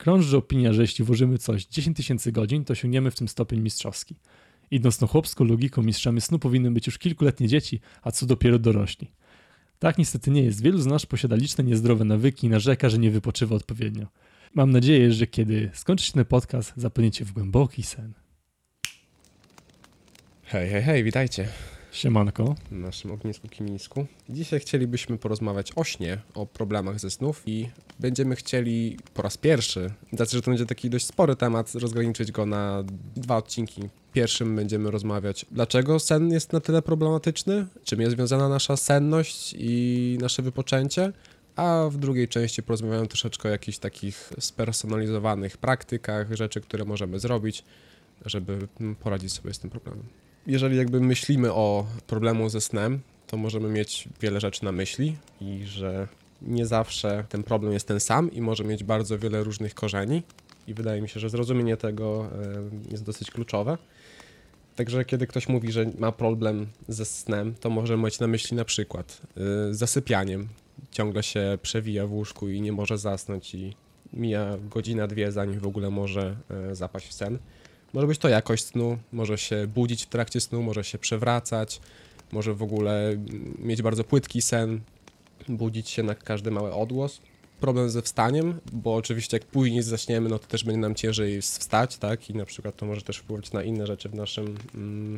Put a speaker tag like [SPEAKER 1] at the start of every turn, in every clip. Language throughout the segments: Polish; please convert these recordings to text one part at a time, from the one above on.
[SPEAKER 1] Krąży opinia, że jeśli włożymy coś 10 tysięcy godzin, to osiągniemy w tym stopień mistrzowski. Idąc tą chłopską logiką, mistrzami snu powinny być już kilkuletnie dzieci, a co dopiero dorośli. Tak niestety nie jest. Wielu z nas posiada liczne niezdrowe nawyki i narzeka, że nie wypoczywa odpowiednio. Mam nadzieję, że kiedy skończy się ten podcast, zapłyniecie w głęboki sen.
[SPEAKER 2] Hej, hej, hej, witajcie
[SPEAKER 1] Siemanko.
[SPEAKER 2] w naszym ognisku kimińsku. Dzisiaj chcielibyśmy porozmawiać o śnie, o problemach ze snów i będziemy chcieli po raz pierwszy, znaczy, że to będzie taki dość spory temat, rozgraniczyć go na dwa odcinki. Pierwszym będziemy rozmawiać, dlaczego sen jest na tyle problematyczny, czym jest związana nasza senność i nasze wypoczęcie, a w drugiej części porozmawiamy troszeczkę o jakichś takich spersonalizowanych praktykach, rzeczy, które możemy zrobić, żeby poradzić sobie z tym problemem jeżeli jakby myślimy o problemu ze snem, to możemy mieć wiele rzeczy na myśli i że nie zawsze ten problem jest ten sam i może mieć bardzo wiele różnych korzeni. I wydaje mi się, że zrozumienie tego jest dosyć kluczowe. Także kiedy ktoś mówi, że ma problem ze snem, to może mieć na myśli na przykład y, zasypianiem. Ciągle się przewija w łóżku i nie może zasnąć i mija godzina, dwie, zanim w ogóle może e, zapaść w sen. Może być to jakość snu, może się budzić w trakcie snu, może się przewracać, może w ogóle mieć bardzo płytki sen, budzić się na każdy mały odgłos. Problem ze wstaniem, bo oczywiście jak później zaśniemy, no to też będzie nam ciężej wstać, tak? I na przykład to może też wpływać na inne rzeczy w naszym,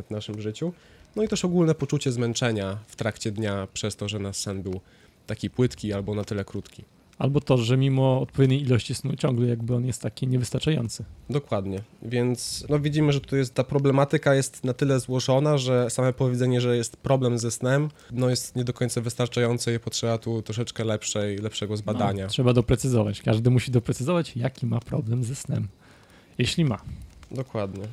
[SPEAKER 2] w naszym życiu. No i też ogólne poczucie zmęczenia w trakcie dnia przez to, że nasz sen był taki płytki albo na tyle krótki.
[SPEAKER 1] Albo to, że mimo odpowiedniej ilości snu ciągle jakby on jest taki niewystarczający.
[SPEAKER 2] Dokładnie, więc no widzimy, że tu jest ta problematyka jest na tyle złożona, że same powiedzenie, że jest problem ze snem, no jest nie do końca wystarczające i potrzeba tu troszeczkę lepszej, lepszego zbadania.
[SPEAKER 1] No, trzeba doprecyzować. Każdy musi doprecyzować, jaki ma problem ze snem. Jeśli ma.
[SPEAKER 2] Dokładnie.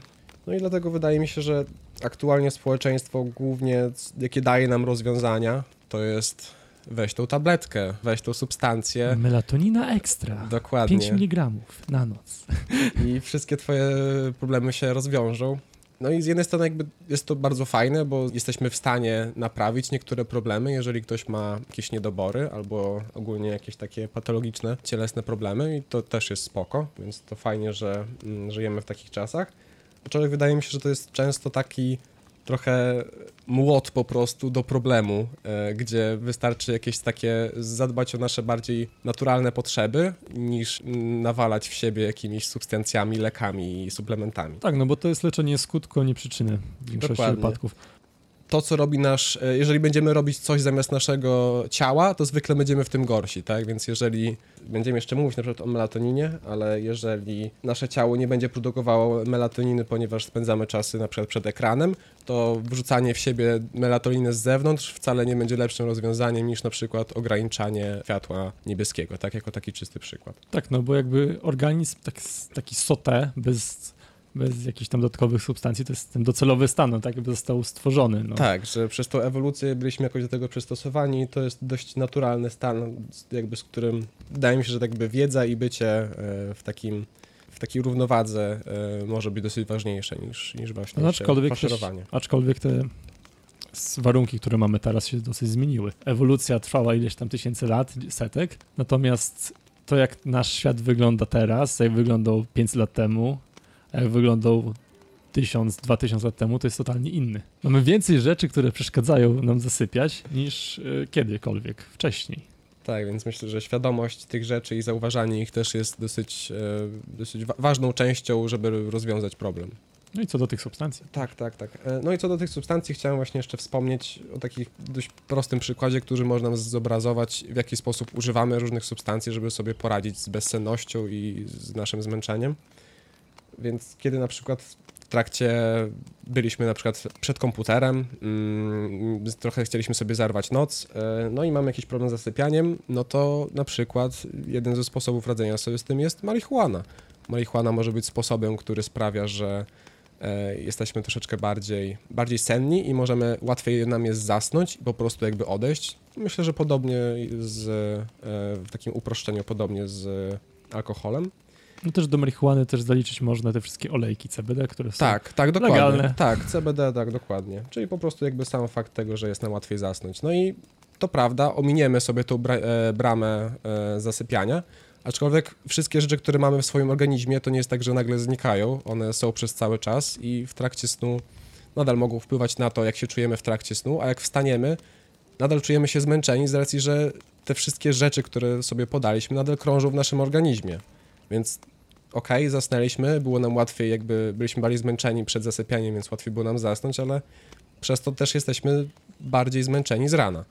[SPEAKER 2] No i dlatego wydaje mi się, że aktualnie społeczeństwo głównie, jakie daje nam rozwiązania, to jest weź tą tabletkę, weź tą substancję.
[SPEAKER 1] Melatonina ekstra.
[SPEAKER 2] Dokładnie.
[SPEAKER 1] 5 mg na noc.
[SPEAKER 2] I wszystkie twoje problemy się rozwiążą. No i z jednej strony jakby jest to bardzo fajne, bo jesteśmy w stanie naprawić niektóre problemy, jeżeli ktoś ma jakieś niedobory albo ogólnie jakieś takie patologiczne, cielesne problemy i to też jest spoko, więc to fajnie, że mm, żyjemy w takich czasach. Aczkolwiek wydaje mi się, że to jest często taki trochę młot po prostu do problemu, e, gdzie wystarczy jakieś takie zadbać o nasze bardziej naturalne potrzeby, niż nawalać w siebie jakimiś substancjami, lekami i suplementami.
[SPEAKER 1] Tak, no bo to jest leczenie skutku, a nie przyczyny w większości
[SPEAKER 2] Dokładnie.
[SPEAKER 1] wypadków
[SPEAKER 2] to, co robi nasz, e, jeżeli będziemy robić coś zamiast naszego ciała, to zwykle będziemy w tym gorsi, tak? Więc jeżeli będziemy jeszcze mówić na przykład o melatoninie, ale jeżeli nasze ciało nie będzie produkowało melatoniny, ponieważ spędzamy czasy na przykład przed ekranem, to wrzucanie w siebie melatoniny z zewnątrz wcale nie będzie lepszym rozwiązaniem niż na przykład ograniczanie światła niebieskiego, tak? Jako taki czysty przykład.
[SPEAKER 1] Tak, no bo jakby organizm tak, taki sote, bez bez jakichś tam dodatkowych substancji, to jest ten docelowy stan, no, tak jakby został stworzony. No.
[SPEAKER 2] Tak, że przez tą ewolucję byliśmy jakoś do tego przystosowani to jest dość naturalny stan, jakby z którym wydaje mi się, że jakby wiedza i bycie e, w takim w takiej równowadze e, może być dosyć ważniejsze niż, niż właśnie no, aczkolwiek faszerowanie.
[SPEAKER 1] Też, aczkolwiek te warunki, które mamy teraz się dosyć zmieniły. Ewolucja trwała ileś tam tysięcy lat, setek, natomiast to jak nasz świat wygląda teraz, jak wyglądał 5 lat temu, jak wyglądał tysiąc, dwa tysiące lat temu, to jest totalnie inny. Mamy więcej rzeczy, które przeszkadzają nam zasypiać niż e, kiedykolwiek wcześniej.
[SPEAKER 2] Tak, więc myślę, że świadomość tych rzeczy i zauważanie ich też jest dosyć, e, dosyć ważną częścią, żeby rozwiązać problem.
[SPEAKER 1] No i co do tych substancji?
[SPEAKER 2] Tak, tak, tak. E, no i co do tych substancji chciałem właśnie jeszcze wspomnieć o takim dość prostym przykładzie, który można zobrazować, w jaki sposób używamy różnych substancji, żeby sobie poradzić z bezsennością i z naszym zmęczeniem. Więc kiedy na przykład w trakcie byliśmy na przykład przed komputerem, mm, trochę chcieliśmy sobie zarwać noc, e, no i mamy jakiś problem z zasypianiem, no to na przykład jeden ze sposobów radzenia sobie z tym jest marihuana. Marihuana może być sposobem, który sprawia, że e, jesteśmy troszeczkę bardziej, bardziej senni i możemy łatwiej nam jest zasnąć i po prostu jakby odejść. Myślę, że podobnie z, e, w takim uproszczeniu, podobnie z alkoholem.
[SPEAKER 1] No też do marihuany też zaliczyć można te wszystkie olejki CBD, które są
[SPEAKER 2] Tak, tak, dokładnie.
[SPEAKER 1] Legalne.
[SPEAKER 2] Tak, CBD, tak, dokładnie. Czyli po prostu jakby sam fakt tego, że jest nam łatwiej zasnąć. No i to prawda, ominiemy sobie tą bra e, bramę e, zasypiania, Aczkolwiek wszystkie rzeczy, które mamy w swoim organizmie, to nie jest tak, że nagle znikają. One są przez cały czas i w trakcie snu nadal mogą wpływać na to, jak się czujemy w trakcie snu, a jak wstaniemy, nadal czujemy się zmęczeni z racji, że te wszystkie rzeczy, które sobie podaliśmy, nadal krążą w naszym organizmie. Więc okej, zasnęliśmy, było nam łatwiej, jakby byliśmy bardziej zmęczeni przed zasypianiem, więc łatwiej było nam zasnąć, ale przez to też jesteśmy bardziej zmęczeni z rana.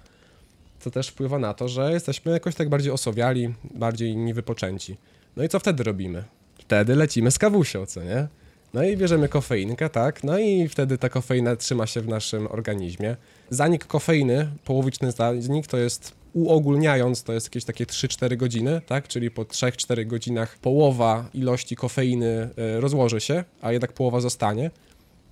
[SPEAKER 2] Co też wpływa na to, że jesteśmy jakoś tak bardziej osowiali, bardziej niewypoczęci. No i co wtedy robimy? Wtedy lecimy z kawusią, co nie? No i bierzemy kofeinkę, tak? No i wtedy ta kofeina trzyma się w naszym organizmie. Zanik kofeiny, połowiczny zanik, to jest uogólniając, to jest jakieś takie 3-4 godziny, tak? Czyli po 3-4 godzinach połowa ilości kofeiny e, rozłoży się, a jednak połowa zostanie.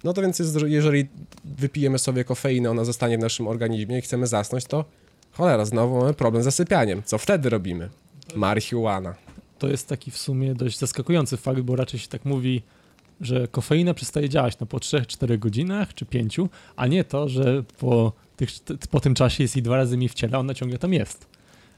[SPEAKER 2] No to więc jest, jeżeli wypijemy sobie kofeinę, ona zostanie w naszym organizmie i chcemy zasnąć, to cholera, znowu mamy problem z zasypianiem. Co wtedy robimy? Marihuana.
[SPEAKER 1] To jest taki w sumie dość zaskakujący fakt, bo raczej się tak mówi, że kofeina przestaje działać no, po 3-4 godzinach czy 5, a nie to, że po, tych, po tym czasie jest i dwa razy mi w ciele, a ona ciągle tam jest.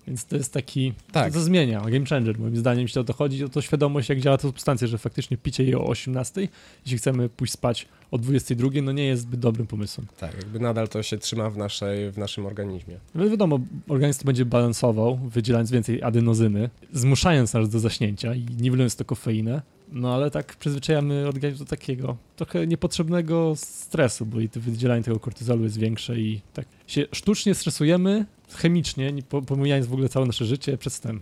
[SPEAKER 1] Więc to jest taki,
[SPEAKER 2] Tak.
[SPEAKER 1] to, to zmienia, game changer moim zdaniem, jeśli o to chodzi, o to świadomość, jak działa ta substancja, że faktycznie picie jej o 18, jeśli chcemy pójść spać o 22, no nie jest zbyt dobrym pomysłem.
[SPEAKER 2] Tak, jakby nadal to się trzyma w, naszej, w naszym organizmie.
[SPEAKER 1] No wiadomo, organizm będzie balansował, wydzielając więcej adenozyny, zmuszając nas do zaśnięcia i niwelując to kofeinę, no ale tak przyzwyczajamy organizm do takiego trochę niepotrzebnego stresu, bo i wydzielanie tego kortyzolu jest większe i tak się sztucznie stresujemy chemicznie, nie po- pomijając w ogóle całe nasze życie przez ten.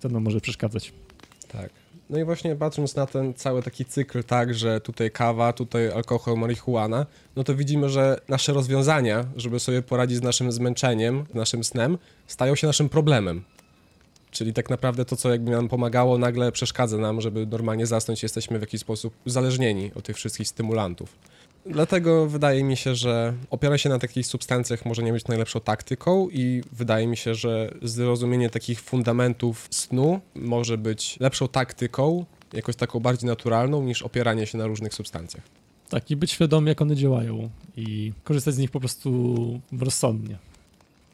[SPEAKER 1] To nam może przeszkadzać.
[SPEAKER 2] Tak. No i właśnie patrząc na ten cały taki cykl, tak, że tutaj kawa, tutaj alkohol, marihuana, no to widzimy, że nasze rozwiązania, żeby sobie poradzić z naszym zmęczeniem, z naszym snem, stają się naszym problemem. Czyli tak naprawdę to, co jakby nam pomagało, nagle przeszkadza nam, żeby normalnie zasnąć, jesteśmy w jakiś sposób uzależnieni od tych wszystkich stymulantów. Dlatego wydaje mi się, że opieranie się na takich substancjach może nie być najlepszą taktyką i wydaje mi się, że zrozumienie takich fundamentów snu może być lepszą taktyką, jakoś taką bardziej naturalną, niż opieranie się na różnych substancjach.
[SPEAKER 1] Tak, i być świadomy, jak one działają i korzystać z nich po prostu rozsądnie.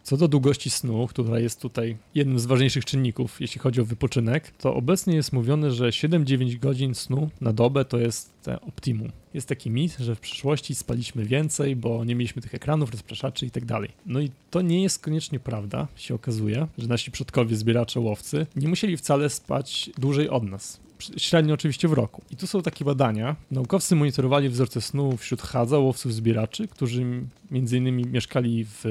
[SPEAKER 1] Co do długości snu, która jest tutaj jednym z ważniejszych czynników, jeśli chodzi o wypoczynek, to obecnie jest mówione, że 7-9 godzin snu na dobę to jest te optimum. Jest taki mit, że w przyszłości spaliśmy więcej, bo nie mieliśmy tych ekranów, rozpraszaczy i tak dalej. No i to nie jest koniecznie prawda, się okazuje, że nasi przodkowie, zbieracze, łowcy nie musieli wcale spać dłużej od nas średnio oczywiście w roku. I tu są takie badania. Naukowcy monitorowali wzorce snu wśród hadza, łowców zbieraczy, którzy innymi mieszkali w,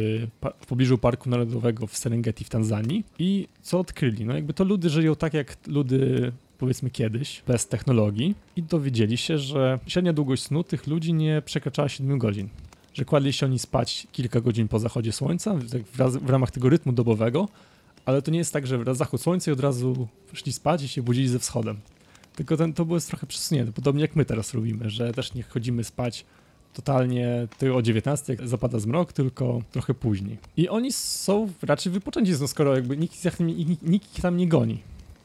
[SPEAKER 1] w pobliżu Parku Narodowego w Serengeti w Tanzanii. I co odkryli? No jakby to ludy żyją tak jak ludy powiedzmy kiedyś, bez technologii i dowiedzieli się, że średnia długość snu tych ludzi nie przekraczała 7 godzin. Że kładli się oni spać kilka godzin po zachodzie słońca, tak w, w ramach tego rytmu dobowego, ale to nie jest tak, że zachód słońca i od razu szli spać i się budzili ze wschodem. Tylko ten, to było trochę przesunięte, podobnie jak my teraz robimy, że też nie chodzimy spać totalnie ty o 19, jak zapada zmrok, tylko trochę później. I oni są raczej wypoczęci, no skoro jakby nikt, nikt, nikt ich tam nie goni.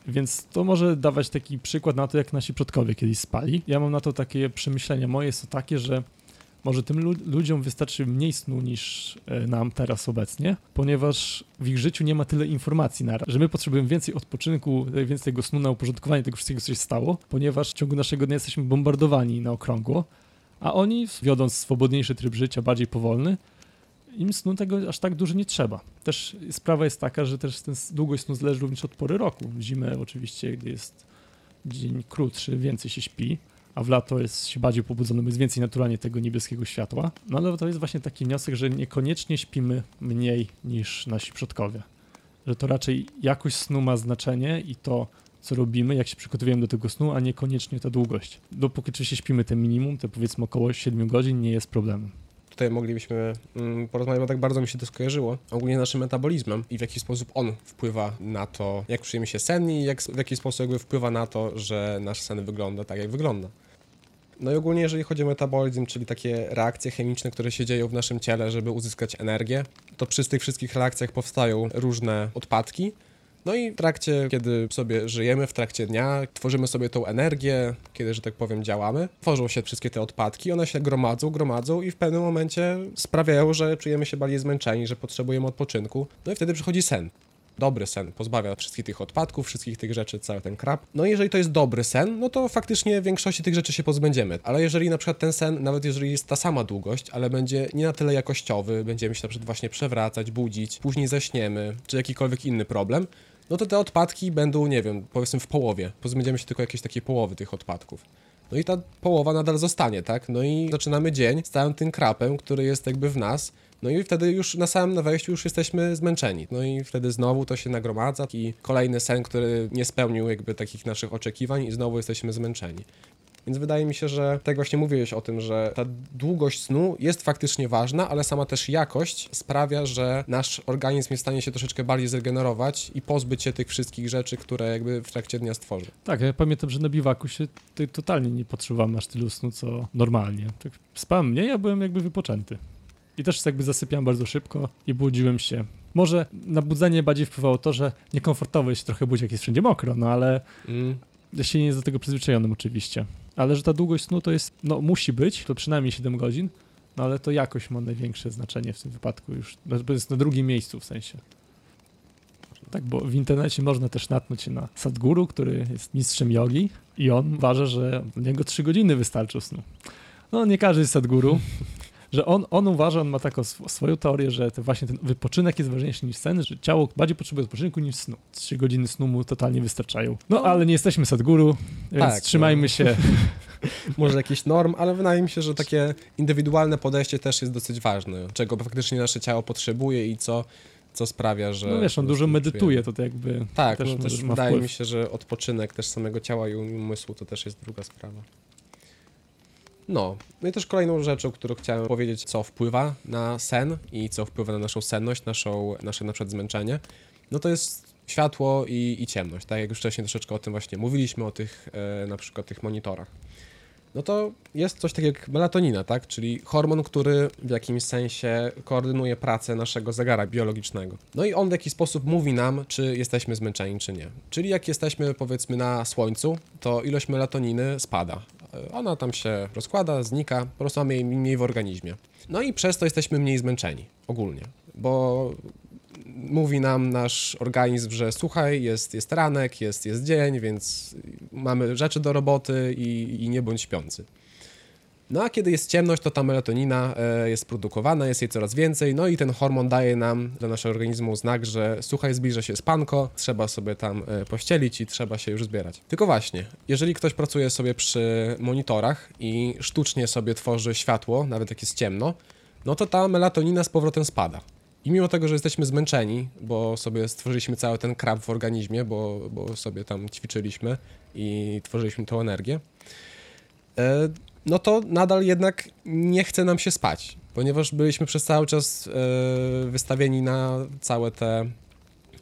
[SPEAKER 1] Więc to może dawać taki przykład na to, jak nasi przodkowie kiedyś spali. Ja mam na to takie przemyślenia moje, są takie, że może tym lu- ludziom wystarczy mniej snu niż e, nam teraz obecnie, ponieważ w ich życiu nie ma tyle informacji naraz, że my potrzebujemy więcej odpoczynku, e, więcej tego snu na uporządkowanie tego wszystkiego, co się stało, ponieważ w ciągu naszego dnia jesteśmy bombardowani na okrągło, a oni, wiodąc swobodniejszy tryb życia, bardziej powolny, im snu tego aż tak dużo nie trzeba. Też sprawa jest taka, że też ten długość snu zależy również od pory roku. W zimę oczywiście, gdy jest dzień krótszy, więcej się śpi, a w lato jest się bardziej pobudzony, bo jest więcej naturalnie tego niebieskiego światła. No ale to jest właśnie taki wniosek, że niekoniecznie śpimy mniej niż nasi przodkowie. Że to raczej jakość snu ma znaczenie i to, co robimy, jak się przygotowujemy do tego snu, a niekoniecznie ta długość. Dopóki oczywiście śpimy te minimum, te powiedzmy około 7 godzin, nie jest problemem.
[SPEAKER 2] Tutaj moglibyśmy mm, porozmawiać, bo tak bardzo mi się to skojarzyło, ogólnie naszym metabolizmem i w jaki sposób on wpływa na to, jak czujemy się senni i jak, w jaki sposób jakby wpływa na to, że nasz sen wygląda tak, jak wygląda. No i ogólnie, jeżeli chodzi o metabolizm, czyli takie reakcje chemiczne, które się dzieją w naszym ciele, żeby uzyskać energię, to przy tych wszystkich reakcjach powstają różne odpadki. No i w trakcie, kiedy sobie żyjemy, w trakcie dnia, tworzymy sobie tą energię, kiedy, że tak powiem, działamy, tworzą się wszystkie te odpadki, one się gromadzą, gromadzą i w pewnym momencie sprawiają, że czujemy się bardziej zmęczeni, że potrzebujemy odpoczynku. No i wtedy przychodzi sen. Dobry sen pozbawia wszystkich tych odpadków, wszystkich tych rzeczy, cały ten krab. No i jeżeli to jest dobry sen, no to faktycznie większości tych rzeczy się pozbędziemy. Ale jeżeli na przykład ten sen, nawet jeżeli jest ta sama długość, ale będzie nie na tyle jakościowy, będziemy się na przykład właśnie przewracać, budzić, później zaśniemy, czy jakikolwiek inny problem, no to te odpadki będą, nie wiem, powiedzmy w połowie. Pozbędziemy się tylko jakiejś takiej połowy tych odpadków. No i ta połowa nadal zostanie, tak? No i zaczynamy dzień z całym tym krapem, który jest jakby w nas. No i wtedy już na samym wejściu już jesteśmy zmęczeni. No i wtedy znowu to się nagromadza i kolejny sen, który nie spełnił jakby takich naszych oczekiwań i znowu jesteśmy zmęczeni. Więc wydaje mi się, że tak właśnie mówiłeś o tym, że ta długość snu jest faktycznie ważna, ale sama też jakość sprawia, że nasz organizm jest w stanie się troszeczkę bardziej zregenerować i pozbyć się tych wszystkich rzeczy, które jakby w trakcie dnia stworzy.
[SPEAKER 1] Tak, ja pamiętam, że na biwaku się totalnie nie potrzebowałem aż tylu snu, co normalnie. Tak, spałem mniej, a byłem jakby wypoczęty. I też jakby zasypiałem bardzo szybko i budziłem się. Może na budzenie bardziej wpływało to, że niekomfortowo jest się trochę budzić, jak jest wszędzie mokro, no ale
[SPEAKER 2] Mm.
[SPEAKER 1] ja się nie jest do tego przyzwyczajonym oczywiście. Ale że ta długość snu to jest, no musi być, to przynajmniej 7 godzin, no ale to jakość ma największe znaczenie w tym wypadku już, no, bo jest na drugim miejscu w sensie. Tak, bo w internecie można też natknąć się na Sadhguru, który jest mistrzem jogi i on uważa, że dla niego 3 godziny wystarczy snu. No nie każdy jest Sadhguru, że on, on uważa, on ma taką sw- swoją teorię, że to właśnie ten wypoczynek jest ważniejszy niż sen, że ciało bardziej potrzebuje odpoczynku niż snu. 3 godziny snu mu totalnie wystarczają. No ale nie jesteśmy Sadhguru, więc
[SPEAKER 2] Tak,
[SPEAKER 1] trzymajmy
[SPEAKER 2] no.
[SPEAKER 1] się
[SPEAKER 2] może jakiś norm, ale wydaje mi się, że takie indywidualne podejście też jest dosyć ważne, czego faktycznie nasze ciało potrzebuje i co, co sprawia, że...
[SPEAKER 1] No wiesz, on dużo medytuje,
[SPEAKER 2] czujemy.
[SPEAKER 1] to jakby
[SPEAKER 2] Tak,
[SPEAKER 1] też,
[SPEAKER 2] no też wydaje mi się, że odpoczynek też samego ciała i umysłu to też jest druga sprawa. No, no i też kolejną rzeczą, którą chciałem powiedzieć, co wpływa na sen i co wpływa na naszą senność, naszą, nasze na przykład zmęczenie, no to jest światło i, i ciemność, tak jak już wcześniej troszeczkę o tym właśnie mówiliśmy, o tych e, na przykład tych monitorach. No to jest coś takiego jak melatonina, tak? Czyli hormon, który w jakimś sensie koordynuje pracę naszego zegara biologicznego. No i on w jakiś sposób mówi nam, czy jesteśmy zmęczeni, czy nie. Czyli jak jesteśmy powiedzmy na słońcu, to ilość melatoniny spada. Ona tam się rozkłada, znika, po prostu mamy jej mniej w organizmie. No i przez to jesteśmy mniej zmęczeni ogólnie, bo mówi nam nasz organizm, że słuchaj, jest, jest ranek, jest, jest dzień, więc mamy rzeczy do roboty i, i nie bądź śpiący. No a kiedy jest ciemność, to ta melatonina e, jest produkowana, jest jej coraz więcej, no i ten hormon daje nam, do naszego organizmu znak, że słuchaj, zbliża się spanko, trzeba sobie tam e, pościelić i trzeba się już zbierać. Tylko właśnie, jeżeli ktoś pracuje sobie przy monitorach i sztucznie sobie tworzy światło, nawet jak jest ciemno, no to ta melatonina z powrotem spada. I mimo tego, że jesteśmy zmęczeni, bo sobie stworzyliśmy cały ten krab w organizmie, bo, bo sobie tam ćwiczyliśmy i tworzyliśmy tą energię, e, no to nadal jednak nie chce nam się spać, ponieważ byliśmy przez cały czas e, wystawieni na całe te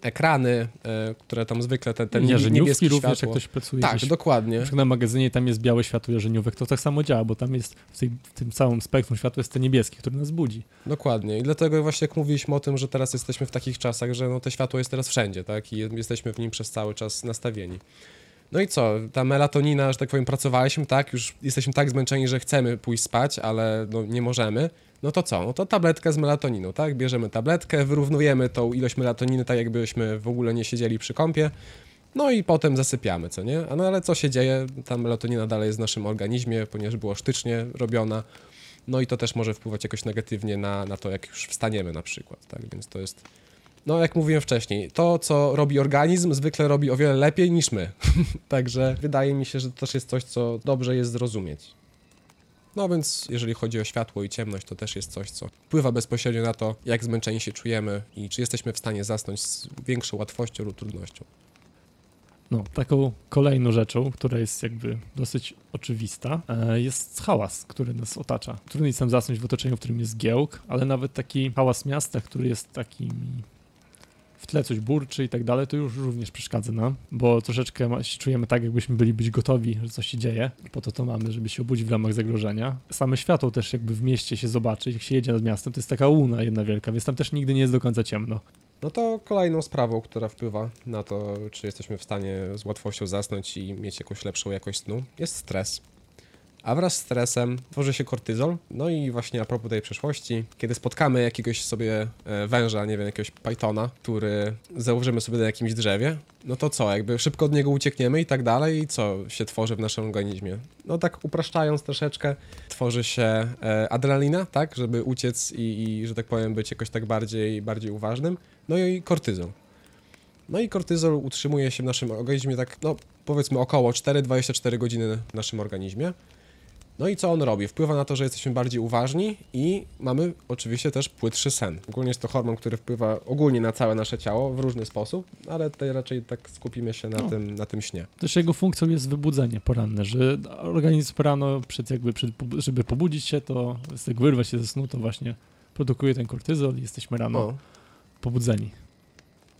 [SPEAKER 2] ekrany, e, które tam zwykle ten, ten
[SPEAKER 1] jarzeniówki
[SPEAKER 2] niebieskie
[SPEAKER 1] również, jak
[SPEAKER 2] światło.
[SPEAKER 1] ktoś pracuje
[SPEAKER 2] Tak,
[SPEAKER 1] gdzieś
[SPEAKER 2] dokładnie.
[SPEAKER 1] Na na magazynie tam jest białe światło jarzeniówek, to tak samo działa, bo tam jest w, tej, w tym całym spektrum światła jest ten niebieski, który nas budzi.
[SPEAKER 2] Dokładnie. I dlatego właśnie jak mówiliśmy o tym, że teraz jesteśmy w takich czasach, że no to światło jest teraz wszędzie, tak? I jesteśmy w nim przez cały czas nastawieni. No i co? Ta melatonina, że tak powiem, pracowaliśmy, tak? Już jesteśmy tak zmęczeni, że chcemy pójść spać, ale no nie możemy. No to co? No to tabletka z melatoniną, tak? Bierzemy tabletkę, wyrównujemy tą ilość melatoniny, tak jakbyśmy w ogóle nie siedzieli przy kąpie. No i potem zasypiamy, co nie? No ale co się dzieje? Ta melatonina dalej jest w naszym organizmie, ponieważ była sztucznie robiona. No i to też może wpływać jakoś negatywnie na, na to, jak już wstaniemy na przykład, tak? Więc to jest, no jak mówiłem wcześniej, to co robi organizm zwykle robi o wiele lepiej niż my. Także wydaje mi się, że to też jest coś, co dobrze jest zrozumieć. No więc jeżeli chodzi o światło i ciemność, to też jest coś, co wpływa bezpośrednio na to, jak zmęczeni się czujemy i czy jesteśmy w stanie zasnąć z większą łatwością lub trudnością.
[SPEAKER 1] No, taką kolejną rzeczą, która jest jakby dosyć oczywista, e, jest hałas, który nas otacza. Trudno jest nam zasnąć w otoczeniu, w którym jest giełk, ale nawet taki hałas miasta, który jest taki w tle coś burczy i tak dalej, to już również przeszkadza nam, bo troszeczkę się czujemy tak, jakbyśmy byli być gotowi, że coś się dzieje. Po to to mamy, żeby się obudzić w ramach zagrożenia. Same światło też jakby w mieście się zobaczyć, jak się jedzie nad miastem, to jest taka łuna jedna wielka, więc tam też nigdy nie jest do końca ciemno.
[SPEAKER 2] No to kolejną sprawą, która wpływa na to, czy jesteśmy w stanie z łatwością zasnąć i mieć jakąś lepszą jakość snu, jest stres. A wraz z stresem tworzy się kortyzol. No i właśnie a propos tej przeszłości, kiedy spotkamy jakiegoś sobie e, węża, nie wiem, jakiegoś pythona, który założymy sobie na jakimś drzewie, no to co, jakby szybko od niego uciekniemy i tak dalej i co się tworzy w naszym organizmie? No tak upraszczając troszeczkę, tworzy się e, adrenalina, tak, żeby uciec i, i, że tak powiem, być jakoś tak bardziej, bardziej uważnym. No i kortyzol. No i kortyzol utrzymuje się w naszym organizmie tak, no powiedzmy około 4-24 godziny w naszym organizmie. No i co on robi? Wpływa na to, że jesteśmy bardziej uważni i mamy oczywiście też płytszy sen. Ogólnie jest to hormon, który wpływa ogólnie na całe nasze ciało w różny sposób, ale tutaj raczej tak skupimy się na,
[SPEAKER 1] No.
[SPEAKER 2] tym, na tym śnie.
[SPEAKER 1] Też jego funkcją jest wybudzenie poranne, że organizm rano, przed jakby, przed, żeby pobudzić się, to jak wyrwać się ze snu, to właśnie produkuje ten kortyzol i jesteśmy rano
[SPEAKER 2] No.
[SPEAKER 1] pobudzeni.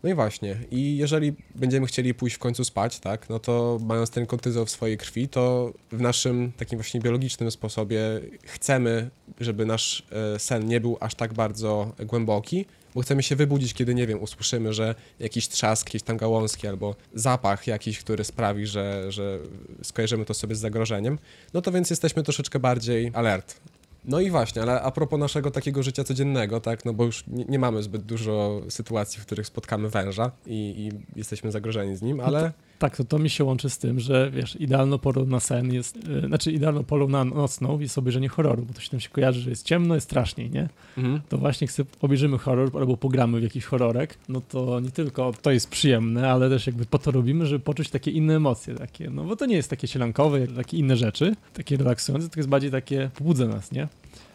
[SPEAKER 2] No i właśnie, i jeżeli będziemy chcieli pójść w końcu spać, tak, no to mając ten kortyzol w swojej krwi, to w naszym takim właśnie biologicznym sposobie chcemy, żeby nasz e, sen nie był aż tak bardzo głęboki, bo chcemy się wybudzić, kiedy, nie wiem, usłyszymy, że jakiś trzask, jakieś tam gałązki albo zapach jakiś, który sprawi, że, że skojarzymy to sobie z zagrożeniem, no to więc jesteśmy troszeczkę bardziej alert. No i właśnie, ale a propos naszego takiego życia codziennego, tak, no bo już nie, nie mamy zbyt dużo sytuacji, w których spotkamy węża i, i jesteśmy zagrożeni z nim, ale
[SPEAKER 1] Tak, to, to mi się łączy z tym, że wiesz, idealną porą na sen jest, yy, znaczy idealną porą na nocną jest obejrzenie horroru, bo to się tam się kojarzy, że jest ciemno, jest straszniej, nie?
[SPEAKER 2] mhm.
[SPEAKER 1] To właśnie chcę, obejrzymy horror albo pogramy w jakiś horrorek, no to nie tylko to jest przyjemne, ale też jakby po to robimy, żeby poczuć takie inne emocje, takie, no bo to nie jest takie sielankowe, jak takie inne rzeczy, takie relaksujące, to jest bardziej takie, pobudza nas, nie?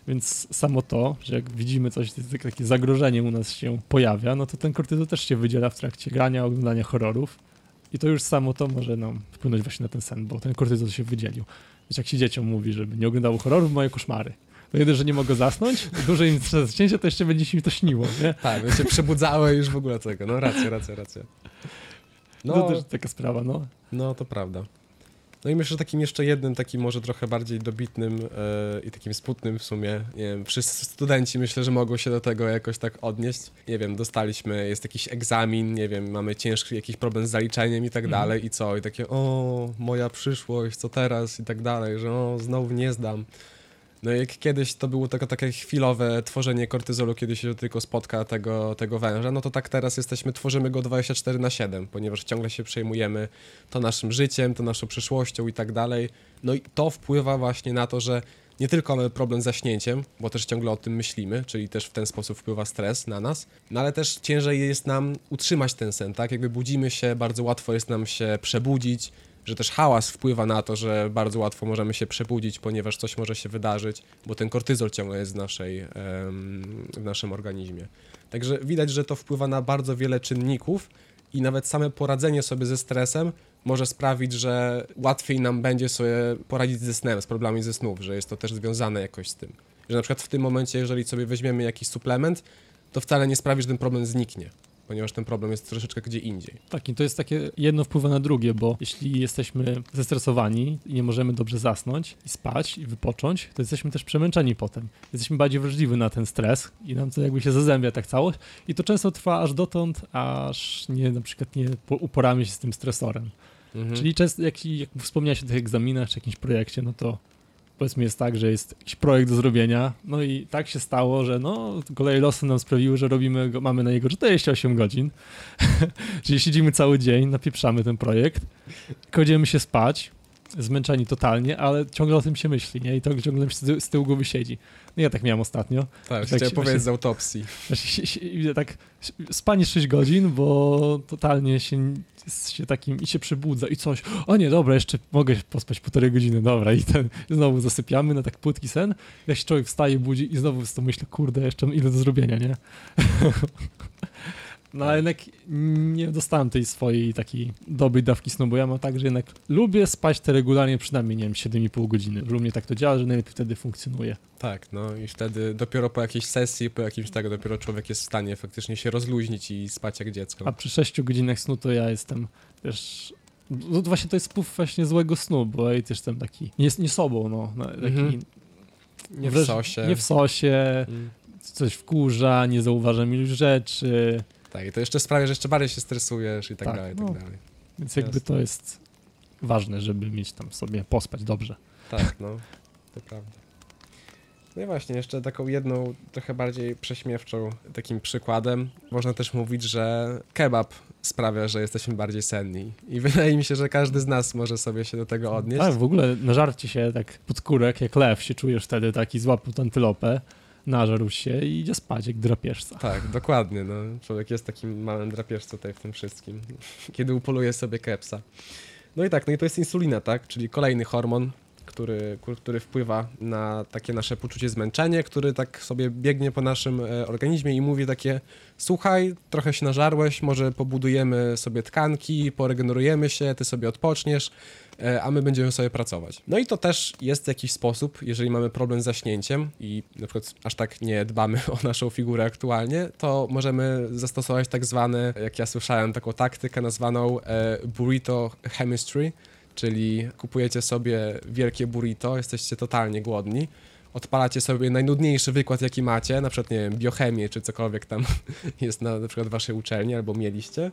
[SPEAKER 1] Więc samo to, że jak widzimy coś, takie zagrożenie u nas się pojawia, no to ten kortyzol też się wydziela w trakcie grania, oglądania horrorów. I to już samo to może nam wpłynąć właśnie na ten sen, bo ten kortyzol się wydzielił. Wiesz, jak się dzieciom mówi, żeby nie oglądało horrorów, moje koszmary. No jeden, że nie mogę zasnąć, dłużej im zaśnięcie, to jeszcze będzie się mi to śniło, nie?
[SPEAKER 2] tak, my się przebudzały już w ogóle tego, no racja, racja, racja.
[SPEAKER 1] No,
[SPEAKER 2] No,
[SPEAKER 1] to też taka sprawa, no.
[SPEAKER 2] no to prawda. No i myślę, że takim jeszcze jednym, takim może trochę bardziej dobitnym e, i takim smutnym w sumie, nie wiem, wszyscy studenci myślę, że mogą się do tego jakoś tak odnieść. Nie wiem, dostaliśmy, jest jakiś egzamin, nie wiem, mamy ciężki jakiś problem z zaliczeniem i tak
[SPEAKER 1] Mhm.
[SPEAKER 2] dalej i co? I takie, o, moja przyszłość, co teraz i tak dalej, że o, znowu nie zdam. No jak kiedyś to było tylko takie chwilowe tworzenie kortyzolu, kiedy się tylko spotka tego, tego węża, no to tak teraz jesteśmy, tworzymy go 24 na 7, ponieważ ciągle się przejmujemy to naszym życiem, to naszą przyszłością i tak dalej. No i to wpływa właśnie na to, że nie tylko mamy problem z zaśnięciem, bo też ciągle o tym myślimy, czyli też w ten sposób wpływa stres na nas, no ale też ciężej jest nam utrzymać ten sen, tak? Jakby budzimy się, bardzo łatwo jest nam się przebudzić, że też hałas wpływa na to, że bardzo łatwo możemy się przebudzić, ponieważ coś może się wydarzyć, bo ten kortyzol ciągle jest w, naszej, w naszym organizmie. Także widać, że to wpływa na bardzo wiele czynników i nawet same poradzenie sobie ze stresem może sprawić, że łatwiej nam będzie sobie poradzić ze snem, z problemami ze snów, że jest to też związane jakoś z tym. Że na przykład w tym momencie, jeżeli sobie weźmiemy jakiś suplement, to wcale nie sprawi, że ten problem zniknie, ponieważ ten problem jest troszeczkę gdzie indziej.
[SPEAKER 1] Tak, i to jest takie jedno wpływa na drugie, bo jeśli jesteśmy zestresowani i nie możemy dobrze zasnąć i spać i wypocząć, to jesteśmy też przemęczeni potem. Jesteśmy bardziej wrażliwi na ten stres i nam to jakby się zazębia tak całość i to często trwa aż dotąd, aż nie, na przykład nie po- uporamy się z tym stresorem.
[SPEAKER 2] Mhm.
[SPEAKER 1] Czyli często, jak, jak wspomniałeś o tych egzaminach czy jakimś projekcie, no to powiedzmy jest tak, że jest jakiś projekt do zrobienia, no i tak się stało, że no kolej losy nam sprawiły, że robimy go, mamy na niego 48 godzin, czyli siedzimy cały dzień, napieprzamy ten projekt, kładziemy się spać, zmęczeni totalnie, ale ciągle o tym się myśli, nie? I to ciągle się z tyłu- głowy siedzi. No ja tak miałem ostatnio,
[SPEAKER 2] tak,
[SPEAKER 1] tak
[SPEAKER 2] chciałem
[SPEAKER 1] się-
[SPEAKER 2] powiedzieć
[SPEAKER 1] się-
[SPEAKER 2] z autopsji.
[SPEAKER 1] Znaczy, się, tak spanie 6 godzin, bo totalnie się, się takim i się przybudza i coś, o nie, dobra, jeszcze mogę pospać półtorej godziny, dobra i ten, znowu zasypiamy na tak płytki sen, jak się człowiek wstaje, budzi i znowu z to myślę, kurde, jeszcze mam ile do zrobienia, nie? No ale jednak nie dostałem tej swojej takiej dobrej dawki snu, bo ja mam tak, że jednak lubię spać te regularnie przynajmniej, nie wiem, 7,5 godziny. U mnie tak to działa, że najlepiej wtedy funkcjonuje.
[SPEAKER 2] Tak, no i wtedy dopiero po jakiejś sesji, po jakimś tak, dopiero człowiek jest w stanie faktycznie się rozluźnić i spać jak dziecko.
[SPEAKER 1] A przy 6 godzinach snu to ja jestem też. No to właśnie to jest spów właśnie złego snu, bo ja też jestem taki. Nie, nie sobą, no. Taki,
[SPEAKER 2] Mhm. nie w sosie.
[SPEAKER 1] Nie w sosie,
[SPEAKER 2] Mm.
[SPEAKER 1] coś wkurza, nie zauważam iluś rzeczy.
[SPEAKER 2] Tak, i to jeszcze sprawia, że jeszcze bardziej się stresujesz i tak,
[SPEAKER 1] Tak,
[SPEAKER 2] dalej, i
[SPEAKER 1] no.
[SPEAKER 2] tak dalej.
[SPEAKER 1] Więc jakby
[SPEAKER 2] Jasne.
[SPEAKER 1] to jest ważne, żeby mieć tam sobie pospać dobrze.
[SPEAKER 2] Tak, no, to prawda. No i właśnie, jeszcze taką jedną, trochę bardziej prześmiewczą takim przykładem. Można też mówić, że kebab sprawia, że jesteśmy bardziej senni. I wydaje mi się, że każdy z nas może sobie się do tego odnieść.
[SPEAKER 1] Tak, w ogóle nażarcie się tak pod kurek, jak lew się czujesz wtedy, taki złapał antylopę, nażarł się i idzie spać jak drapieżca.
[SPEAKER 2] Tak, dokładnie. No. Człowiek jest takim małym drapieżcą tutaj w tym wszystkim, kiedy upoluje sobie kepsa. No i tak, no i to jest insulina, tak? Czyli kolejny hormon, który, który wpływa na takie nasze poczucie zmęczenia, który tak sobie biegnie po naszym e, organizmie i mówi takie słuchaj, trochę się nażarłeś, może pobudujemy sobie tkanki, poregenerujemy się, ty sobie odpoczniesz, e, a my będziemy sobie pracować. No i to też jest jakiś sposób, jeżeli mamy problem z zaśnięciem i na przykład aż tak nie dbamy o naszą figurę aktualnie, to możemy zastosować tak zwane, jak ja słyszałem, taką taktykę nazwaną e, burrito chemistry, czyli kupujecie sobie wielkie burrito, jesteście totalnie głodni, odpalacie sobie najnudniejszy wykład, jaki macie, na przykład, nie wiem, biochemię, czy cokolwiek tam jest na, na przykład waszej uczelni, albo mieliście.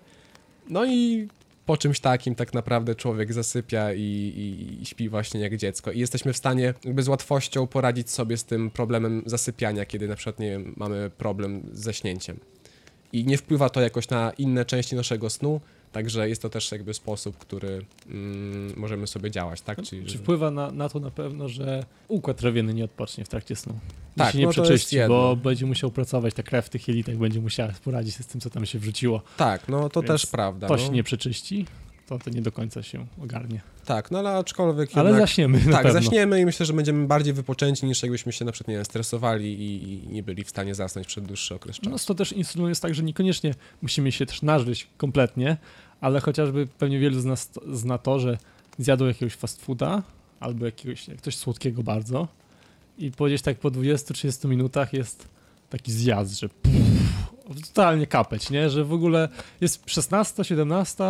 [SPEAKER 2] No i po czymś takim tak naprawdę człowiek zasypia i, i, i śpi właśnie jak dziecko. I jesteśmy w stanie jakby z łatwością poradzić sobie z tym problemem zasypiania, kiedy na przykład, nie wiem, mamy problem z zaśnięciem. I nie wpływa to jakoś na inne części naszego snu, także jest to też jakby sposób, który mm, możemy sobie działać, tak? Czyli,
[SPEAKER 1] Czy wpływa na, na to na pewno, że układ trawienny nie odpocznie w trakcie snu?
[SPEAKER 2] Tak,
[SPEAKER 1] się nie
[SPEAKER 2] no
[SPEAKER 1] przeczyści, bo będzie musiał pracować, ta krew w tych jelitach będzie musiała poradzić się z tym, co tam się wrzuciło.
[SPEAKER 2] Tak, no to
[SPEAKER 1] Więc
[SPEAKER 2] też prawda.
[SPEAKER 1] To
[SPEAKER 2] no.
[SPEAKER 1] się nie przeczyści, to, to nie do końca się ogarnie.
[SPEAKER 2] Tak, no ale aczkolwiek
[SPEAKER 1] Ale
[SPEAKER 2] jednak...
[SPEAKER 1] zaśniemy
[SPEAKER 2] Tak,
[SPEAKER 1] pewno.
[SPEAKER 2] zaśniemy i myślę, że będziemy bardziej wypoczęci niż jakbyśmy się na przykład, nie wiem, stresowali i, i nie byli w stanie zasnąć przez dłuższy okres czasu.
[SPEAKER 1] No to też insulin jest tak, że niekoniecznie musimy się też nażyć kompletnie, ale chociażby pewnie wielu z nas zna to, że zjadł jakiegoś fast fooda albo jakiegoś coś słodkiego bardzo i gdzieś tak po 20-30 minutach jest taki zjazd, że pff, totalnie kapeć, nie? Że w ogóle jest 16, 17,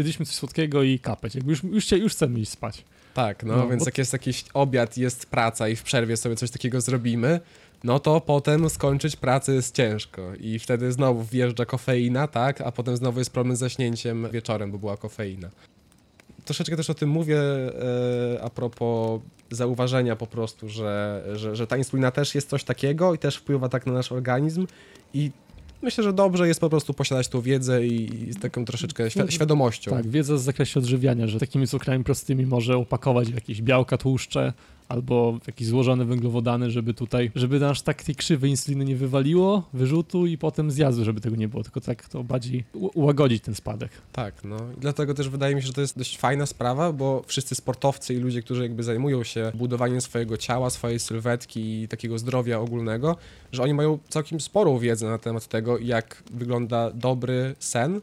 [SPEAKER 1] jedliśmy coś słodkiego i kapeć. Jakby już, już, już chcemy iść spać.
[SPEAKER 2] Tak, no,
[SPEAKER 1] No,
[SPEAKER 2] więc
[SPEAKER 1] bo-
[SPEAKER 2] jak jest jakiś obiad, jest praca i w przerwie sobie coś takiego zrobimy, no to potem skończyć pracę jest ciężko i wtedy znowu wjeżdża kofeina, tak, a potem znowu jest problem z zaśnięciem wieczorem, bo była kofeina. Troszeczkę też o tym mówię e, a propos zauważenia po prostu, że, że, że ta insulina też jest coś takiego i też wpływa tak na nasz organizm i myślę, że dobrze jest po prostu posiadać tą wiedzę i, i z taką troszeczkę świ- świadomością.
[SPEAKER 1] Tak, wiedza w zakresie odżywiania, że takimi cukrami prostymi może opakować w jakieś białka, tłuszcze albo w jakieś złożone węglowodany, żeby tutaj, żeby nasz tak tej krzywej insuliny nie wywaliło, wyrzutu i potem zjazdu, żeby tego nie było, tylko tak to bardziej ułagodzić ten spadek.
[SPEAKER 2] Tak, no i dlatego też wydaje mi się, że to jest dość fajna sprawa, bo wszyscy sportowcy i ludzie, którzy jakby zajmują się budowaniem swojego ciała, swojej sylwetki i takiego zdrowia ogólnego, że oni mają całkiem sporą wiedzę na temat tego, jak wygląda dobry sen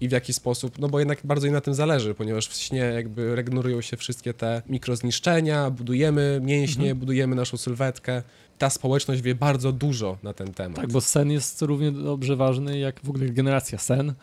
[SPEAKER 2] i w jaki sposób, no bo jednak bardzo im na tym zależy, ponieważ w śnie jakby regenerują się wszystkie te mikrozniszczenia, budujemy mięśnie,
[SPEAKER 1] Mhm.
[SPEAKER 2] budujemy naszą sylwetkę. Ta społeczność wie bardzo dużo na ten temat.
[SPEAKER 1] Tak, bo sen jest równie dobrze ważny jak w ogóle regeneracja. Sen,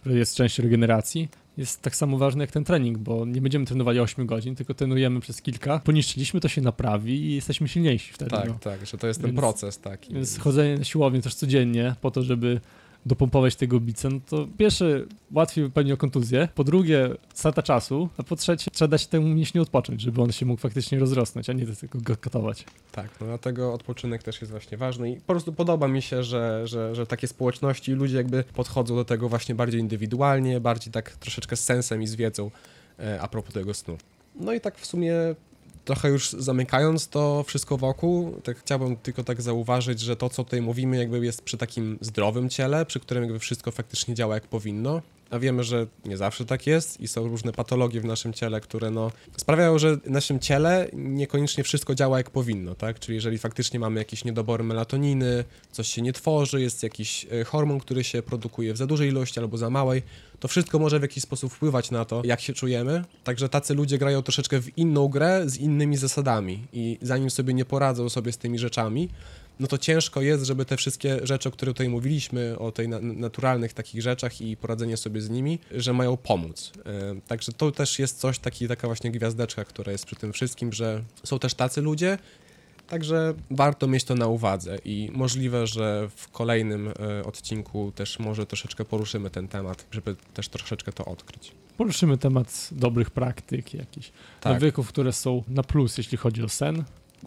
[SPEAKER 1] który jest częścią regeneracji, jest tak samo ważny jak ten trening, bo nie będziemy trenowali 8 godzin, tylko trenujemy przez kilka. Poniszczyliśmy, to się naprawi i jesteśmy silniejsi wtedy.
[SPEAKER 2] tak,
[SPEAKER 1] no.
[SPEAKER 2] tak, że to jest ten
[SPEAKER 1] Więc-
[SPEAKER 2] proces taki.
[SPEAKER 1] Więc chodzenie na siłownię też codziennie po to, żeby dopompować tego bica, no to pierwsze łatwiej pewnie o kontuzję, po drugie strata czasu, a po trzecie trzeba dać temu mięśniu odpocząć, żeby on się mógł faktycznie rozrosnąć, a nie tylko go katować.
[SPEAKER 2] Tak, no dlatego odpoczynek też jest właśnie ważny i po prostu podoba mi się, że, że, że takie społeczności i ludzie jakby podchodzą do tego właśnie bardziej indywidualnie, bardziej tak troszeczkę z sensem i z wiedzą e, a propos tego snu. No i tak w sumie trochę już zamykając to wszystko wokół, tak chciałbym tylko tak zauważyć, że to co tutaj mówimy jakby jest przy takim zdrowym ciele, przy którym jakby wszystko faktycznie działa jak powinno. A wiemy, że nie zawsze tak jest i są różne patologie w naszym ciele, które no, sprawiają, że w naszym ciele niekoniecznie wszystko działa jak powinno, tak? Czyli jeżeli faktycznie mamy jakieś niedobory melatoniny, coś się nie tworzy, jest jakiś e, hormon, który się produkuje w za dużej ilości albo za małej, to wszystko może w jakiś sposób wpływać na to, jak się czujemy. Także tacy ludzie grają troszeczkę w inną grę z innymi zasadami i zanim sobie nie poradzą sobie z tymi rzeczami, no to ciężko jest, żeby te wszystkie rzeczy, o których tutaj mówiliśmy, o tej na naturalnych takich rzeczach i poradzenie sobie z nimi, że mają pomóc. E, Także to też jest coś, taki, taka właśnie gwiazdeczka, która jest przy tym wszystkim, że są też tacy ludzie Także warto mieć to na uwadze i możliwe, że w kolejnym e, odcinku też może troszeczkę poruszymy ten temat, żeby też troszeczkę to odkryć.
[SPEAKER 1] Poruszymy temat dobrych praktyk, jakichś
[SPEAKER 2] Tak,
[SPEAKER 1] nawyków, które są na plus, jeśli chodzi o sen.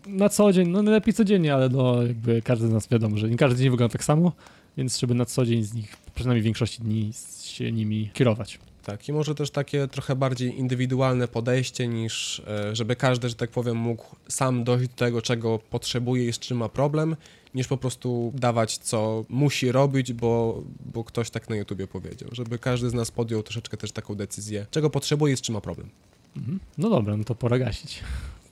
[SPEAKER 1] Na co dzień, no najlepiej codziennie, ale no jakby każdy z nas wiadomo, że nie każdy dzień wygląda tak samo, więc żeby na co dzień z nich, przynajmniej w większości dni się nimi kierować.
[SPEAKER 2] tak. I może też takie trochę bardziej indywidualne podejście niż, e, żeby każdy, że tak powiem, mógł sam dojść do tego, czego potrzebuje i z czym ma problem, niż po prostu dawać, co musi robić, bo, bo ktoś tak na YouTubie powiedział. Żeby każdy z nas podjął troszeczkę też taką decyzję, czego potrzebuje i z czym ma problem.
[SPEAKER 1] Mhm. No dobra, no to pora gasić.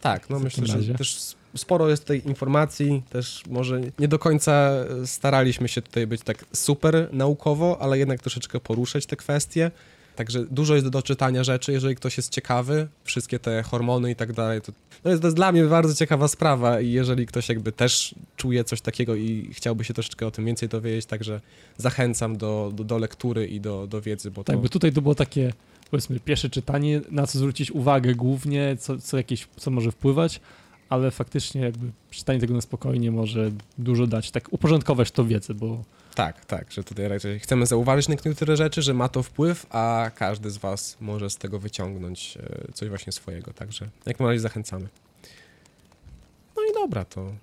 [SPEAKER 2] Tak, no myślę,
[SPEAKER 1] takim
[SPEAKER 2] że
[SPEAKER 1] razie.
[SPEAKER 2] też sporo jest tej informacji, też może nie do końca staraliśmy się tutaj być tak super naukowo, ale jednak troszeczkę poruszać te kwestie. Także dużo jest do czytania rzeczy, jeżeli ktoś jest ciekawy, wszystkie te hormony i tak dalej, to, no jest, to jest dla mnie bardzo ciekawa sprawa i jeżeli ktoś jakby też czuje coś takiego i chciałby się troszeczkę o tym więcej dowiedzieć, także zachęcam do, do, do lektury i do, do wiedzy, bo to...
[SPEAKER 1] Tak, bo tutaj to było takie, powiedzmy, pierwsze czytanie, na co zwrócić uwagę głównie, co, co jakieś, co może wpływać, ale faktycznie jakby czytanie tego na spokojnie może dużo dać, tak uporządkować tą wiedzę, bo
[SPEAKER 2] Tak, tak, że tutaj raczej chcemy zauważyć niektóre rzeczy, że ma to wpływ, a każdy z Was może z tego wyciągnąć e, coś właśnie swojego, także jak na razie zachęcamy. No i dobra, to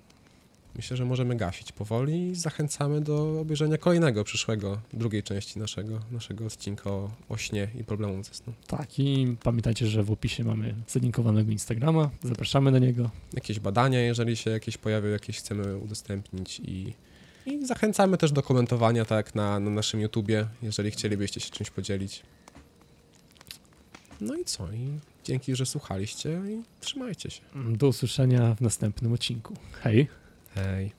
[SPEAKER 2] myślę, że możemy gasić powoli i zachęcamy do obejrzenia kolejnego, przyszłego, drugiej części naszego, naszego odcinka o, o śnie i problemu ze snu.
[SPEAKER 1] tak i pamiętajcie, że w opisie mamy zalinkowanego Instagrama, zapraszamy na niego.
[SPEAKER 2] Jakieś badania, jeżeli się jakieś pojawią, jakieś chcemy udostępnić i, i zachęcamy też do komentowania, tak, na, na naszym YouTubie, jeżeli chcielibyście się czymś podzielić. No i co? I dzięki, że słuchaliście i trzymajcie się.
[SPEAKER 1] Do usłyszenia w następnym odcinku. Hej!
[SPEAKER 2] Hej.